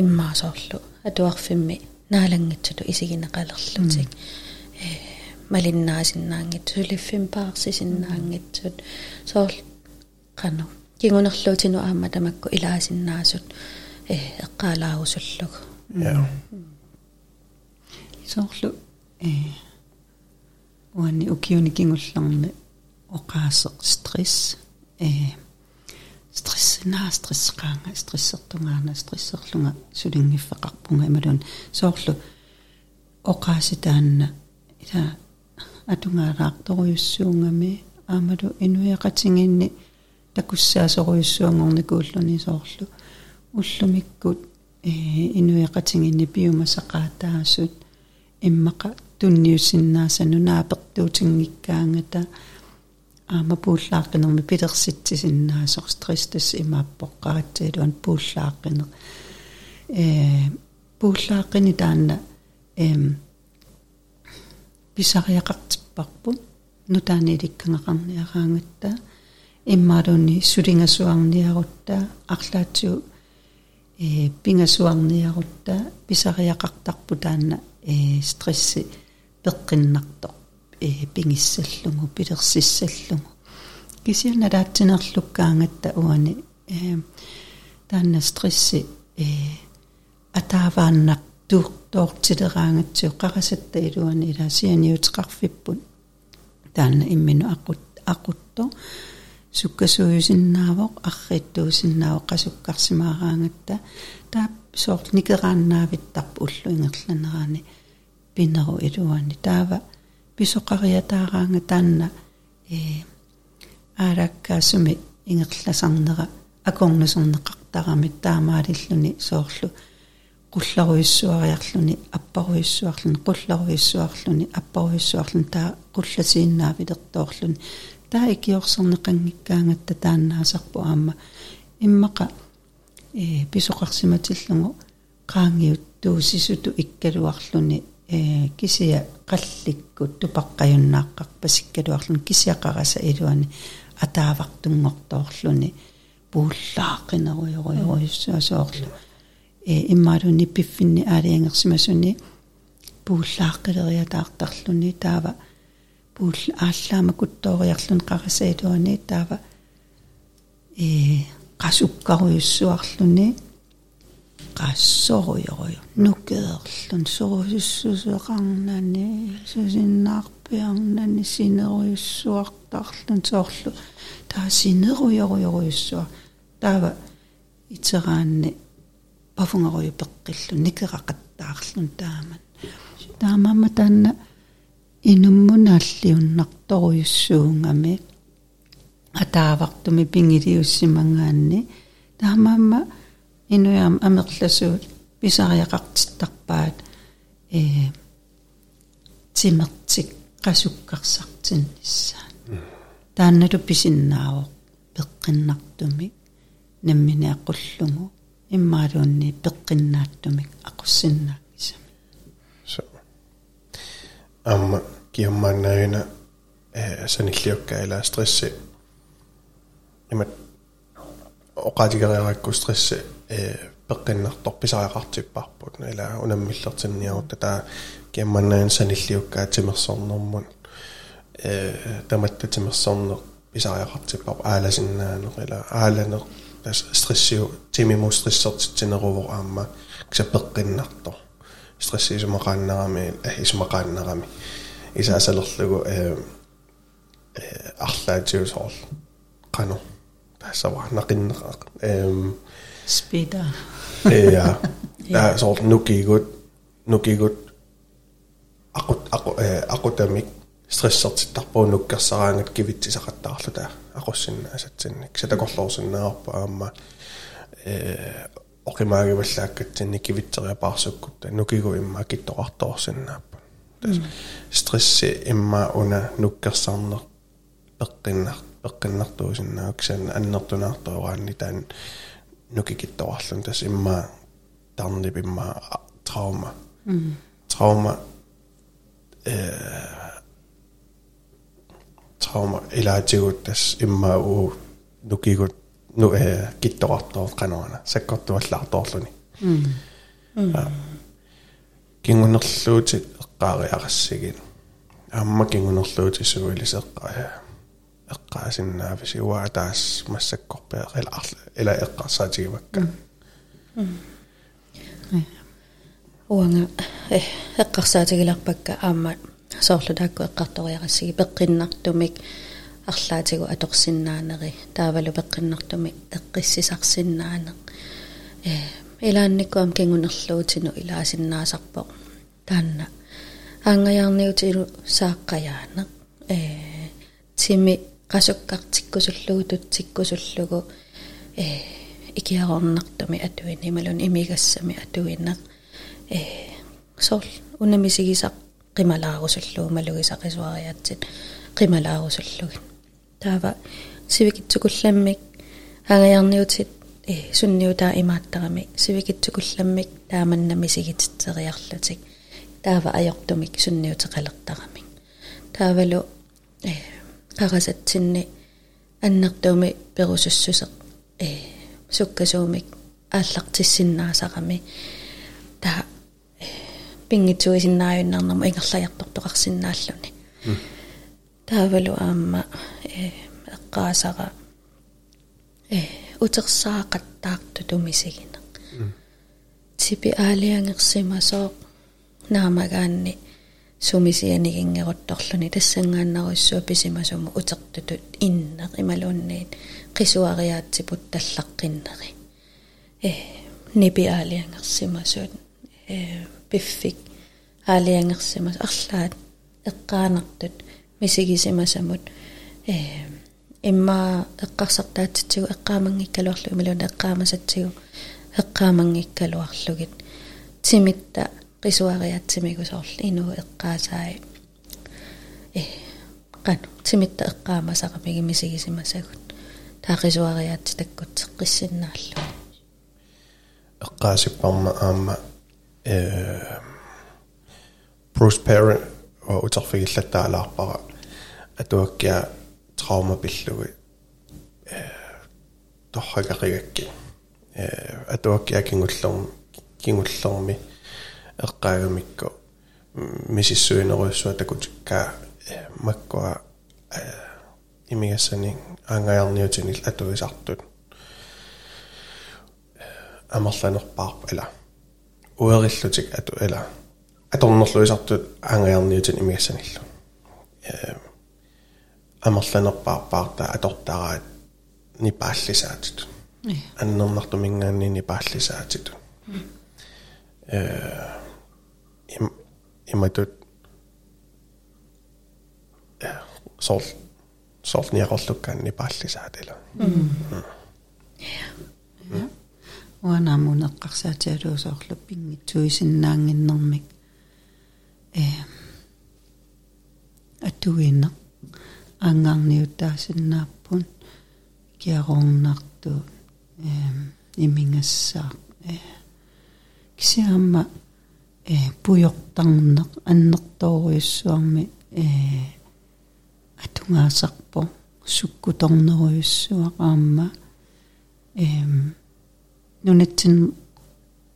иммаасоорлу атуарфимми наалангитсуту исигинеқалерлутик э малиннаасиннаангит сулиффим паарсисиннаангитсут соорл қано кингунерлуутину аама тамакку илаасиннаасут э эққалаарусуллуг я соорлу э уани укиуни кингулларни оқаасеқ стресс э стресс на стресс qaanga стрессертунгаана стрессерлунга сулингиффеқарпунга ималун соорлу оқааситаанна ита атунгаалаарторуйуссуунгами аамалу инуяқатингинни такуссаасоруйуссуангорникууллуни соорлу уллумиккут э инуяқатингинни пиумасақаатаасут иммақа тунниусиннаасану наапертуутингиккаангата аама пууллааққинерми пилерситсисиннаасор стresстас имааппоққаратсилуан пууллааққинер э пууллааққини таанна эм писариақартиппарпу нутаанииликкангақарниараангатта иммаалуни сулингасуарниарутта арлаатсуу э пингасуарниарутта писариақартарпу таанна э стресси пеққиннартор э пингиссаллугу пилерсиссаллугу кисианалаатсинерлуккаангатта уани э таанна стресси э атаавааннақ тууртоортилераангатсуу қарасатта илуани илаасианиутеқарфиппут таанна иммину ақут ақутто суккасуюсиннаавоқ арриттуусиннаавоқ қасуккарсимаараангатта таа соорт никерааннаавиттарпу уллу ингерланераани пинеру илуани таава писоқариатаараанга таанна э аалаккаасуми ингерласарнера акорнусернеқартарамит таамаалиллуни соорлу qulleruissuariarluni apparuissuarluni qulleruissuarluni apparuissuarluni taa qullasiinnaavitertoorluni taa ikiorserneqanngikkaangatta taannaasarpu aamma immaqa э писоқарсиматиллугу qaangiut tuusisutu ikkaluarluni э кисия қалликкут тупаққаюннааққарпа сиккалуарлуни кисиақараса илуани атаавартунгортоорлуни пууллааққинеруйоруйоруйуссуасоорлу э иммаалуни пиффинни аалиангерсимасуни пууллааққилериатаартарлуни таава пуул ааллаама куттоориарлун қарасаилуани таава э qasukkaruissuarluni qaassoruyoruyo nukeerlun surussussuqarnani susinnaarpiarnani sineruyussuartarlun soorlu. Taa sineruyoruyoruyussua taava itseraanni pafungaruyu peqqillu nikeraqattaarlun taaman taamamma taanna inummunaalliunnartoruyussuungami атаавартуми пингилиуссимангаанни таамаама инуяам амерласуут писариақартиттарпаат э тимертик qasukkarsartinnissaat таанналу писиннаавоо пеққиннартумик намминиаққуллугу иммаалуунни пеққиннааттумик ақуссиннааккисами så amma kiammannaina eh sanilliukka ila stressi imat oqaatigereerakku stresse peqinnertorpisariqartipparput ila unammillertinniarutta taa kiammannaen sanilliukkaa timersornermun э таматта тимерсорнер писариақартиппар ааласиннаанер ила ааланер тас стрессиу тимиму стрессертитсинерувор аама ксапеққиннартор стрессисумақааннерами аисумақааннерами исаасалерлугу э арлаатиусоор қано арлаатиусоорл qanu тассава нақиннеqa эм спида ja ja så nukigут nukigут aqut aqu aqutamik stressartittarpuu nukkassaraangat kivitsisaqattaarlu taa aqussinna asatsinnik satakorlorsinnаарpa aamma э оқимаагиваллааккатсинни кивитсериапаарсуккутта нукигу имма китторарторсиннааппа стресси имма уна нуккерсарнер пеққиннар пеққиннартуусиннааксан аннертунаартуораанни таан нукикитторарлун тас имма тарни пимма траума траума э траума илаатигут тас имма у нукигут ну э китторартоо канаана саккортуаллаарторлуни кингунерлуути эққаариарассигин аама кингунерлуути суилисеққаа эққаасиннаавис уаа таас массаккорпеа ила ила эққарсаатигивакка уанга э эққарсаатигиларпакка аама соорлу таакку эққарториарассиги пеққиннартумик арлаатигу аторсиннаанери таавалу пеққиннартуми эққиссисарсиннаанеқ э илаанниккуам кингунерлуутину илаасиннаасарпо таанна аангаяарниутилу сааққаяанеқ э тими qasukkartikkusullugu tutsikkusullugu э икиарорнартуми атуини ималун имигассами атуинеқ э сорл унамисигисақ qimalaarusуллугу малугисақисуариатсит qimalaarusуллугин таава сивикитсукулламмик агаярниутит э сунниутаа имааттарами сивикитсукулламмик тааманнамисигитсериарлутик таава аёртумик сунниутеқалертарамик таавалу э қарасатсинни аннертууми перусуссусеқ э суккасуумик ааллартиссиннаасарами та э пингитсуисиннааюннарнаму ингерлаяртортоқарсинааллуни таавалу аама э эққаасара э утерсаақаттаарту тумисигина типи аалиангерсимасоо наамагаанни сумисианигингерутторлуни тассангааннаруссуа писимасуму утертутут иннеқ ималуунниит qisuariaatsiput таллаққиннери э нипи аалиангерсимасуут э пиффик аалиангерсимас арлаат эққаанартут мисигисимасамут э имма эққарсартаатситсигу эққаамангиккалуарлу ималуун эққаамасатсигу эққаамангиккалуарлугит тимитта qisuariatsimigu soorli inu eqqaasaai э qanu timitta eqqaamasaqamigi misigisimasagut taaqisuariaatsi takkutseqqissinnaallу эққаасиппарма аама э Bruce Perry og utarfigillataalaarpara atuakkia trauma э торракаригакки э atuakkia кингуллерм кингуллерми эққаагамикку мисиссуинеруйссуа такутиккаа маккуа имигассани аангаярниутинил атуисартут амерланерпаарп ила уериллутик ату ила аторнерлуисартут аангаярниутин имиассаниллу э амерланерпаарпаарта атортараат нипааллисаатит аннернартумингаанни нипааллисаатит э им иматут э сол солниақорлуккаан нипааллисаат ила уанаамун эққарсаатиалуусоорлу пингитсуисиннаангиннэрмик э атуиннеқ ангарниутаасиннааппун киарорнарту э имингассаа э кисиамма э пуйортарнеқ аннерторуйуссуарми э атунгаасарпо суккуторнеруйуссуақаама эм нунатсин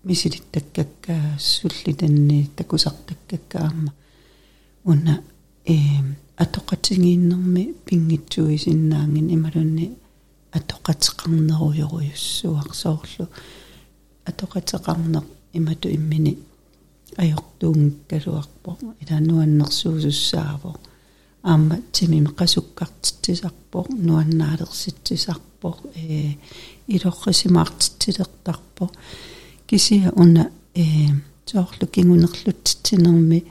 мисилиттаккаккаа суллитанни такусартаккаккаама уна э атоқатингииннэрми пингитсуисиннаангин ималунни атоқатеқарнеруйоруйуссуақ соорлу атоқатеқарнеқ имату иммини ajortuungikkaluarpo илануаннерсуусуссаавоо аама тимими qasukkartitsisarpo nuannaalersitsisarpo э илоррисимаартитсилертарпо кисия уна э соорлу кингунерлутсинерми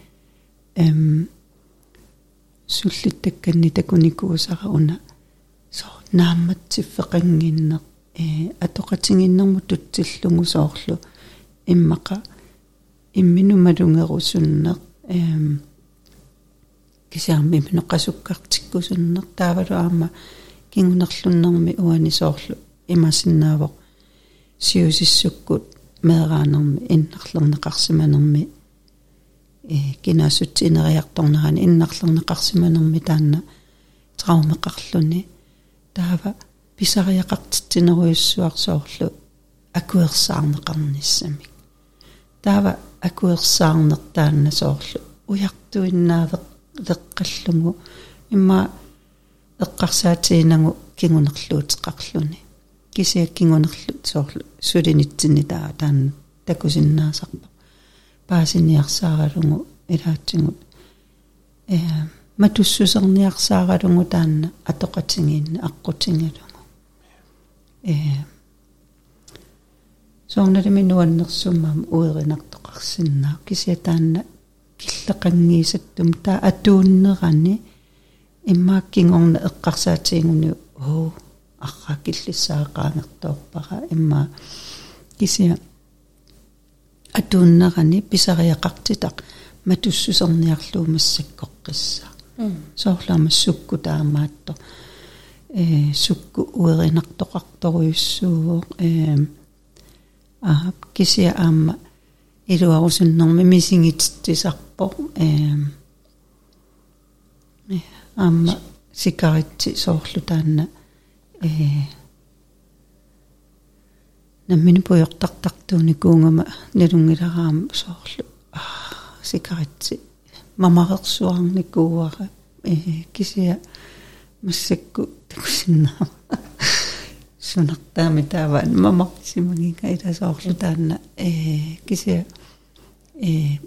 эм суллиттакканни такуникуусара уна со наамматсиффеқангиннер э атоқатингиннэрму тутсиллугу соорлу иммақа имминумалунгерусуннер эм кисиарми минеққасуккартиккусуннер таавалу аама кингунерлуннэрми уани соорлу имасиннаавоқ сиусиссуккут меэраанерми иннарлернеқарсиманерми э кинаасутсинериарторнерани иннарлернеқарсиманерми таанна траумеқарлуни таава писариақартитсинеруйуссуарсоорлу акуерсаарнеқарниссамик таава акуерсаарнертаанна соорлу уяртуиннаавеқ леққаллугу имма эққарсаатиинагу кингунерлуутеқарлуни кисиак кингунерлу соорлу сулинитсини таа таанна. Такусиннаасарпа. Паасиниарсааралугу илаатсигут э матуссусерниарсааралугу таанна. Атоқатингиинна аққутингалугу э нуаннерсуммаам уеринартоқарсиннаа кисиа таанна киллеқангиисаттум таа атууннерани. Иммааккингорна эққарсаатиингуни оо арра киллиссаақаангерторпара имма кисиа атууннерани писариақартитақ. Матуссусерниарлуумассаккоққисса. Соорлаама сукку таамаатто э сукку уеринартоқарторуйуссууоқ э а кисиа аама илуарусуннэрми мисингитсисарпо э аама сикаритси соорлу таанна э наммини пуйортартартууни куунгама налунгилараама соорлу сикаритси мамарерсуарни кууара э кисия массакку такусиннаама сунартаами тааваан мамарсимагинга иласоорлу таанна э кисия э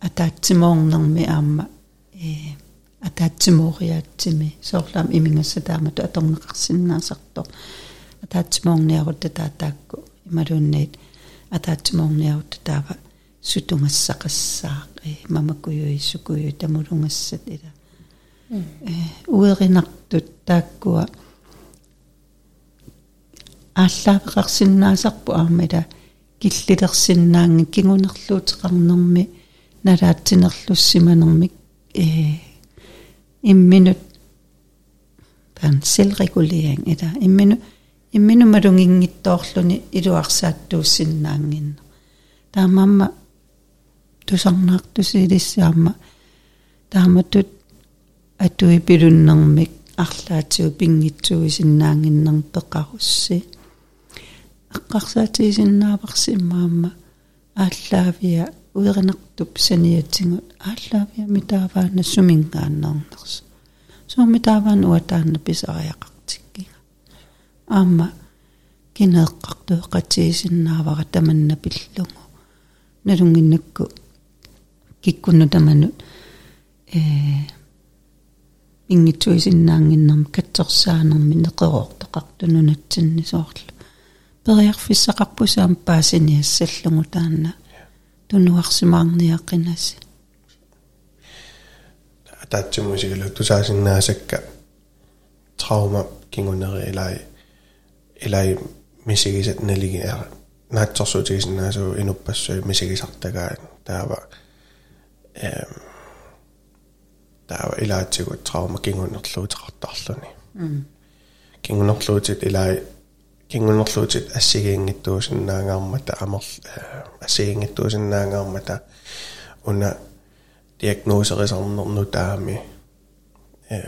атаатсимоорнэрми аама э атаатсимоориаатсими соорлаам имингасса таамату аторнеқарсиннаасарто атаатсимоорниарутта таатаакку. Ималуунниит атаатсимоорниарутта таава сутунгассақассаа э мамакуюи сукуюи тамулунгассат ила э уеринартут тааккуа ааллаавеқарсиннаасарпу аамала киллилерсиннаанги кигунерлуутеқарнерми налаатсинерлуссиманермик э имминут пан селрегулering эта иммину иммину малунгингиттоорлуни илуарсааттууссиннаангинна таамамма тусарнаартусилиссаама тааматут атуи пилуннэрмик арлаатиу пингитсуисиннаангиннерм пеқарусси аққарсаатигисиннааварсимаама ааллаавиа уеринартуп саниатсигут ааллаавиа митааваана сумингааннернерс соо митааваан уатаанна писариақартиккига аама кинеэққартуэқатигисиннаавара таманна пиллугу налунгиннакку киккуну таманут э ингитсуисиннаангиннэрм катсерсаанерми неқероортеқартуну натсинни соорлу периарфиссақарпусаам паасиниассаллугу таанна тунуарсимаарниаққинасси таатсимусигалу тусаасиннаасакка траума кингунери илай илай мисигисат налиги ара наатсорсуутигисиннаасу инуппассуи мисигисартагаа таава эм таава илаатсигу траума кингунерлуутеқартарлуни кингунерлуутит илай кингунерлуутит ассигиингиттуусиннаангаармата амер ассигиингиттуусиннаангаармата уна диагносерисарнерну таами э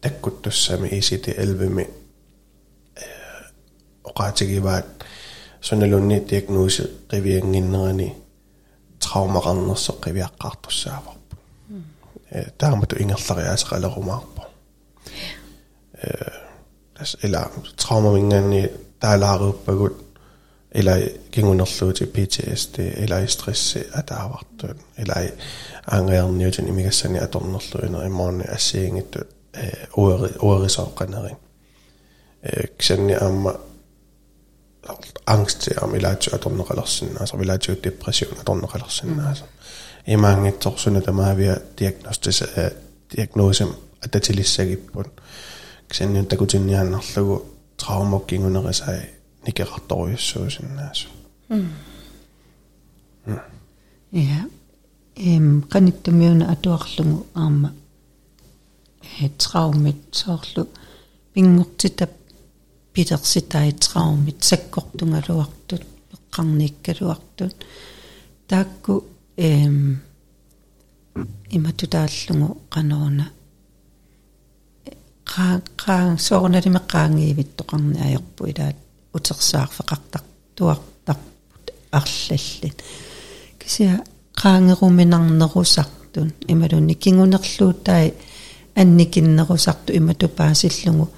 таккуттуссами исити 11ми э оqaатигиваат суналунни диагноси qivиангиннерани траумақарнерсо qivиаққартуссааварпу э таамату ингерлариаасеқалерумаарпу э altså, eller traumaringerne, der er lavet op og eller gik undersøge til PTSD, eller i stress, at der har været død, eller i angræren, jeg tænker, mig sådan, at undersøge noget i morgen, at se mm. en død, overris og rennering. Sådan jeg er angst til, om jeg lader at under relationen, altså vi lader depression at under relationen, altså. I mange torsønne, der meget ved at diagnostisere, diagnose, at det til i på ксанниун такутинниааннарлугу траумоккингунерисай никеқарторуйуссуусиннаасу я эм каниттумиуна атуарлугу аама э траумит соорлу пингортитап питерситай траумит саккортунгалуартут эққарниккалуартут таакку эм иматутааллугу канаруна qa qa soornalime qaangiivittoqarni ajorpu ilaat утерсаарфеқартар туартарпут арлаллит. Кися qaangeruminarnerusartun ималунни кингунерлууттай анникиннерусарту имату паасиллугу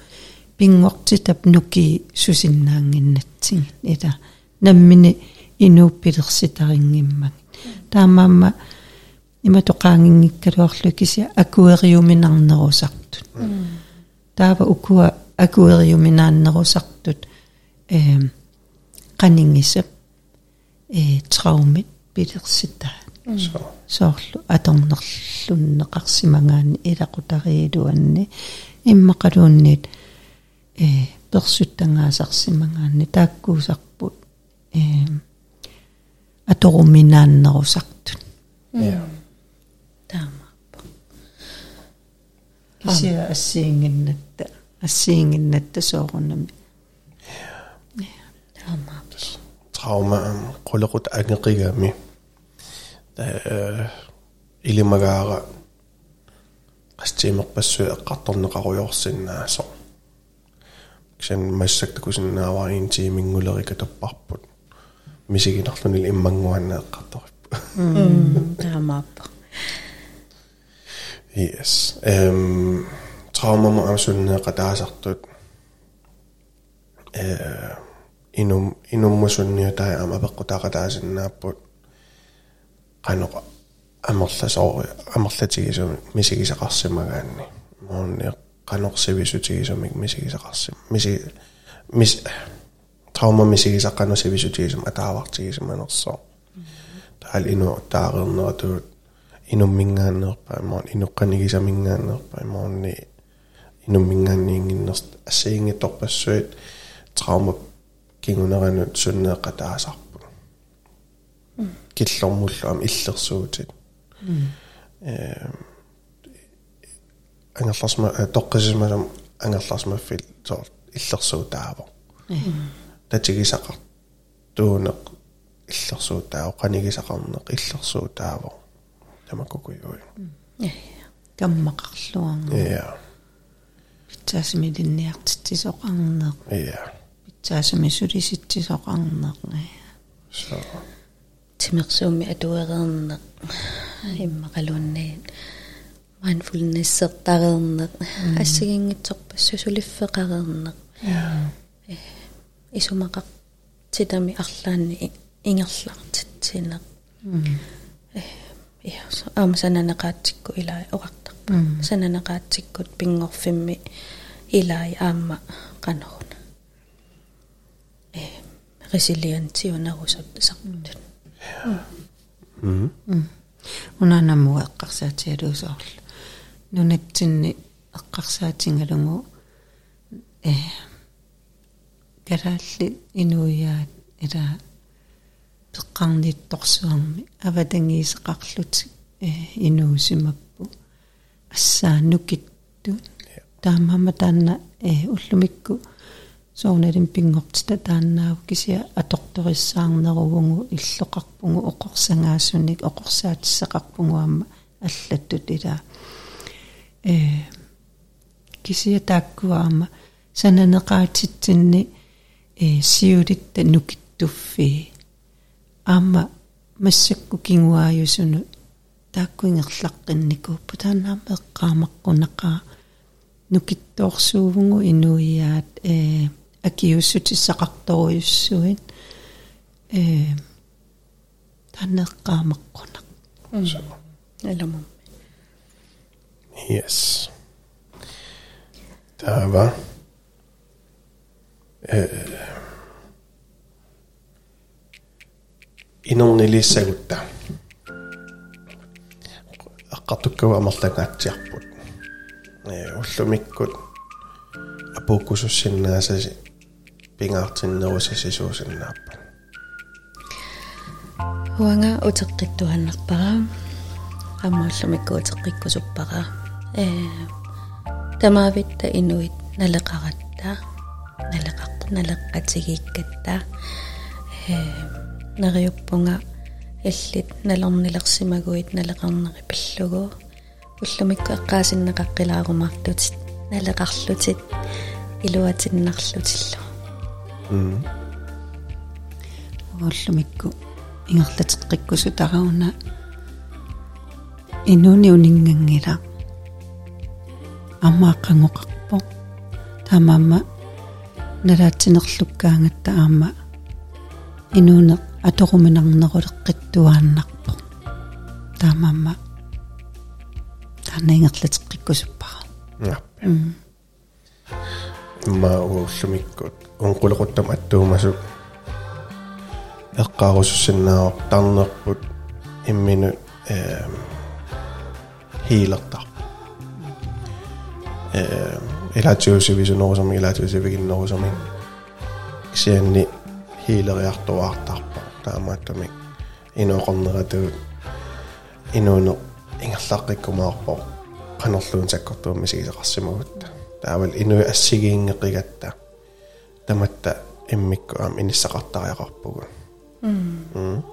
пингортитап нуки сусиннаангиннатсигит ита наммини инууппилерситарингиммаг таамаама имату qaangiнгиккалуарлу кися акуэриуминарнерусартут таава укуа акуэриуминааннерусартут э qaningissap э траумит пилерситаа соорлу аторнерлуннеқарсимагаани илақутариилуанни иммақалуунниит э персуттангаасарсимагаани тааккуусарпут э аторуминааннерусартут я таамааппа кися ассиингиннатта ассиингиннатта соорунами таамааппа траума qullequt angеqigami э илимагаара qastиимерпассуи эққарторнеқаруйорсиннаасо ксэн массактакусиннааваа ин тимингулерика таппарпут мисигинарлунил иммангуанна эққарториппу таамааппа yes эм trauma mo amsunneeqa taasartut э инум инуммусунниутаа ама пеққутаақатаасиннааппут qanoqa амерласоо амерлатигисуми мисигисақарсимагаанни моонни qanoqsivisutigисумик мисигисақарсим миси мис таума мисигисаққану сивисутигисум атаавартигисуманерсоо таал ину таарернератуут инуммингааннерпаа моон инуққанигисамингааннерпаа моонни инуммингаанниингиннерст ассиингиторпассуит траума кингунеранут суннеэққатаасарпу киллормуллуам иллерсуутит э ангерларсма тоққисимасам ангерларсмаффил соо иллерсуутааво татигисақар туунеқ иллерсуутааво қанигисақарнеқ иллерсуутааво тамаккукуйуи каммақарлуарнер я питсаасимилинниартитсисоқарнеқ я питсаасими сулиситсисоқарнеқ so тимерсууми атуэрернеқ иммақалууннаит mindfulness-сертарернеқ ассагингитсорпассу сулиффеқарернеқ э исумақақ титами арлаанни ингерлартитсинеқ э я ам сананеқаатикку илаа оqartarpa сананеқаатиккут пингорфимми илаа аама qanорна э resilientiunarusut saqtut унанаму эққарсаатиалуусоорлу нунатсинни эққарсаатингалугу э караалли инуяат ила пеққарнитторсуарми аватангиисеқарлути э инуусимаппу ассааннукитту таамама таанна э уллумикку соорналим пингортита тааннаав кися аторториссаарнеругунгу иллоқарпугу оқорсангаассуник оқорсаатиссеқарпугуамма аллаттут ила э кisia тааккуаама сананеқаатитсинни э сиулитта нукиттуффи аама массакку кингуааюсуну тааккуингерлаққинникууппу таанаама эққаамаққунақаа нукиттоорсуувгу инуиаат э акиуссутиссақарторуйуссуин э танеққаамаққунақ аламам Yes. Тава. Э инорнилиссагутта. аққартуккава амерлангаатсиарпут. э уллумиккут апууккусуссиннаасаси пингаартиннерусасисуусиннааппа. уанга утеққиттуаннарпара аммауллумикку утеққиккусуппара э тамаавитта инуит налеқаратта налеқарта налеққатигиккатта э нариуппунга иллит налорнилерсимагуит налеқарнери пиллугу уллумикку эққаасиннеқаққилаарумартутит налеқарлутит. Илуатиннарлутиллу. М уллумикку ингерлатеққиккусу тарауна инуни унингангила аммааққангоқарпо. Тамаама налаатсинерлуккаангатта аама. Инуне аторуминарнерулеққиттуааннарпо таамаама тааннаингерлатеққиккусуппара наппи ма уллумиккут онқулеқуттам аттуумасу эққаарусуссиннаавар тарнерпут иммину э хилертар э илаатиусивисунерусами илаатиусивигиннерусами ксианни хилериартуаартарпа таамааттами инооқорнератуут инууне ингерлааққиккумаарпо qanорлуун саккортуумми сигисеқарсимагутта таавал инуи ассигиингеқигатта таматта иммикку аам иниссақартариақарпугу м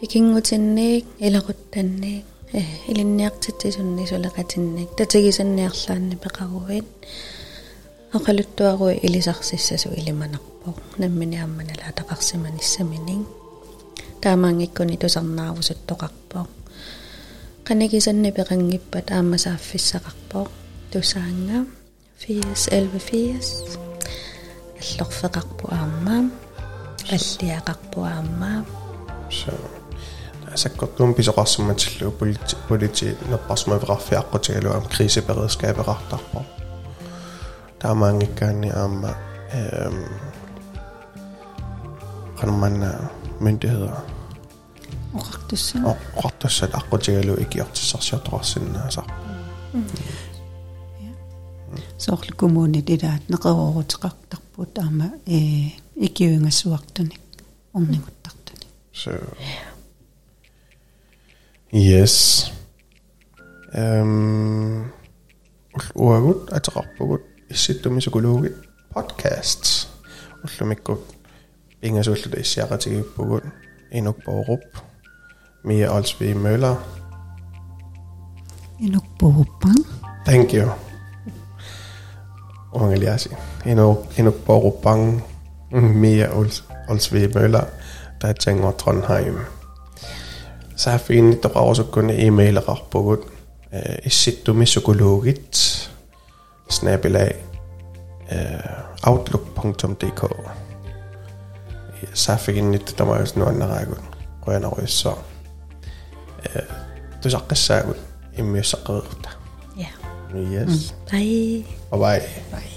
икингутинниик илақуттанниик э илинниартитсисунни сулеқатинник татигисанниарлаанни пеқаруит оқалуттуаруи илисарсиссасу илиманарпоқ наммини амманала тақарсиманиссаминин таамаангиккуни тусарнаарусут тоқарпоқ qanakisанни пеқангиппат аамасааффиссақарпоқ тусаанга 80 11 80 аллорфеқарпу аамаа аллиақарпу аамаа so саккортуум писоқарсиматиллу полити полити нерпарсмавеқарфиаққутигалу аам крисипередскаперартарпо таамаангиккаани аама эм qanmanna myndigheder оқартусса оqartassat аққутигалу икиортиссарсиорторарсиннаасар соорлу коммунит илаат неқерорутеқартарпут аама э икиуингассуартуник орнигуттартуни so yes эм уагут атеқарпугут исситтумисукулуугит podcasts уллумиккут ингасууллута иссиақатигиппугут инукпооруп Mia Olsby Møller. Inuk Borupang. Thank you. Ongeliasi. Inuk, Inuk Borupang. Mia Ols, Olsby Møller. Der tænker Trondheim. Safin Drausukun e-mail rahbogut. Isitumisukologit. Eh, snabelag. Eh, Outlook.dk. Safin Drausukun e-mail rahbogut. Rønnerøs så. Eh, tusaqqassaagut immiussaqerurta yes. Mm. bye. Bye bye.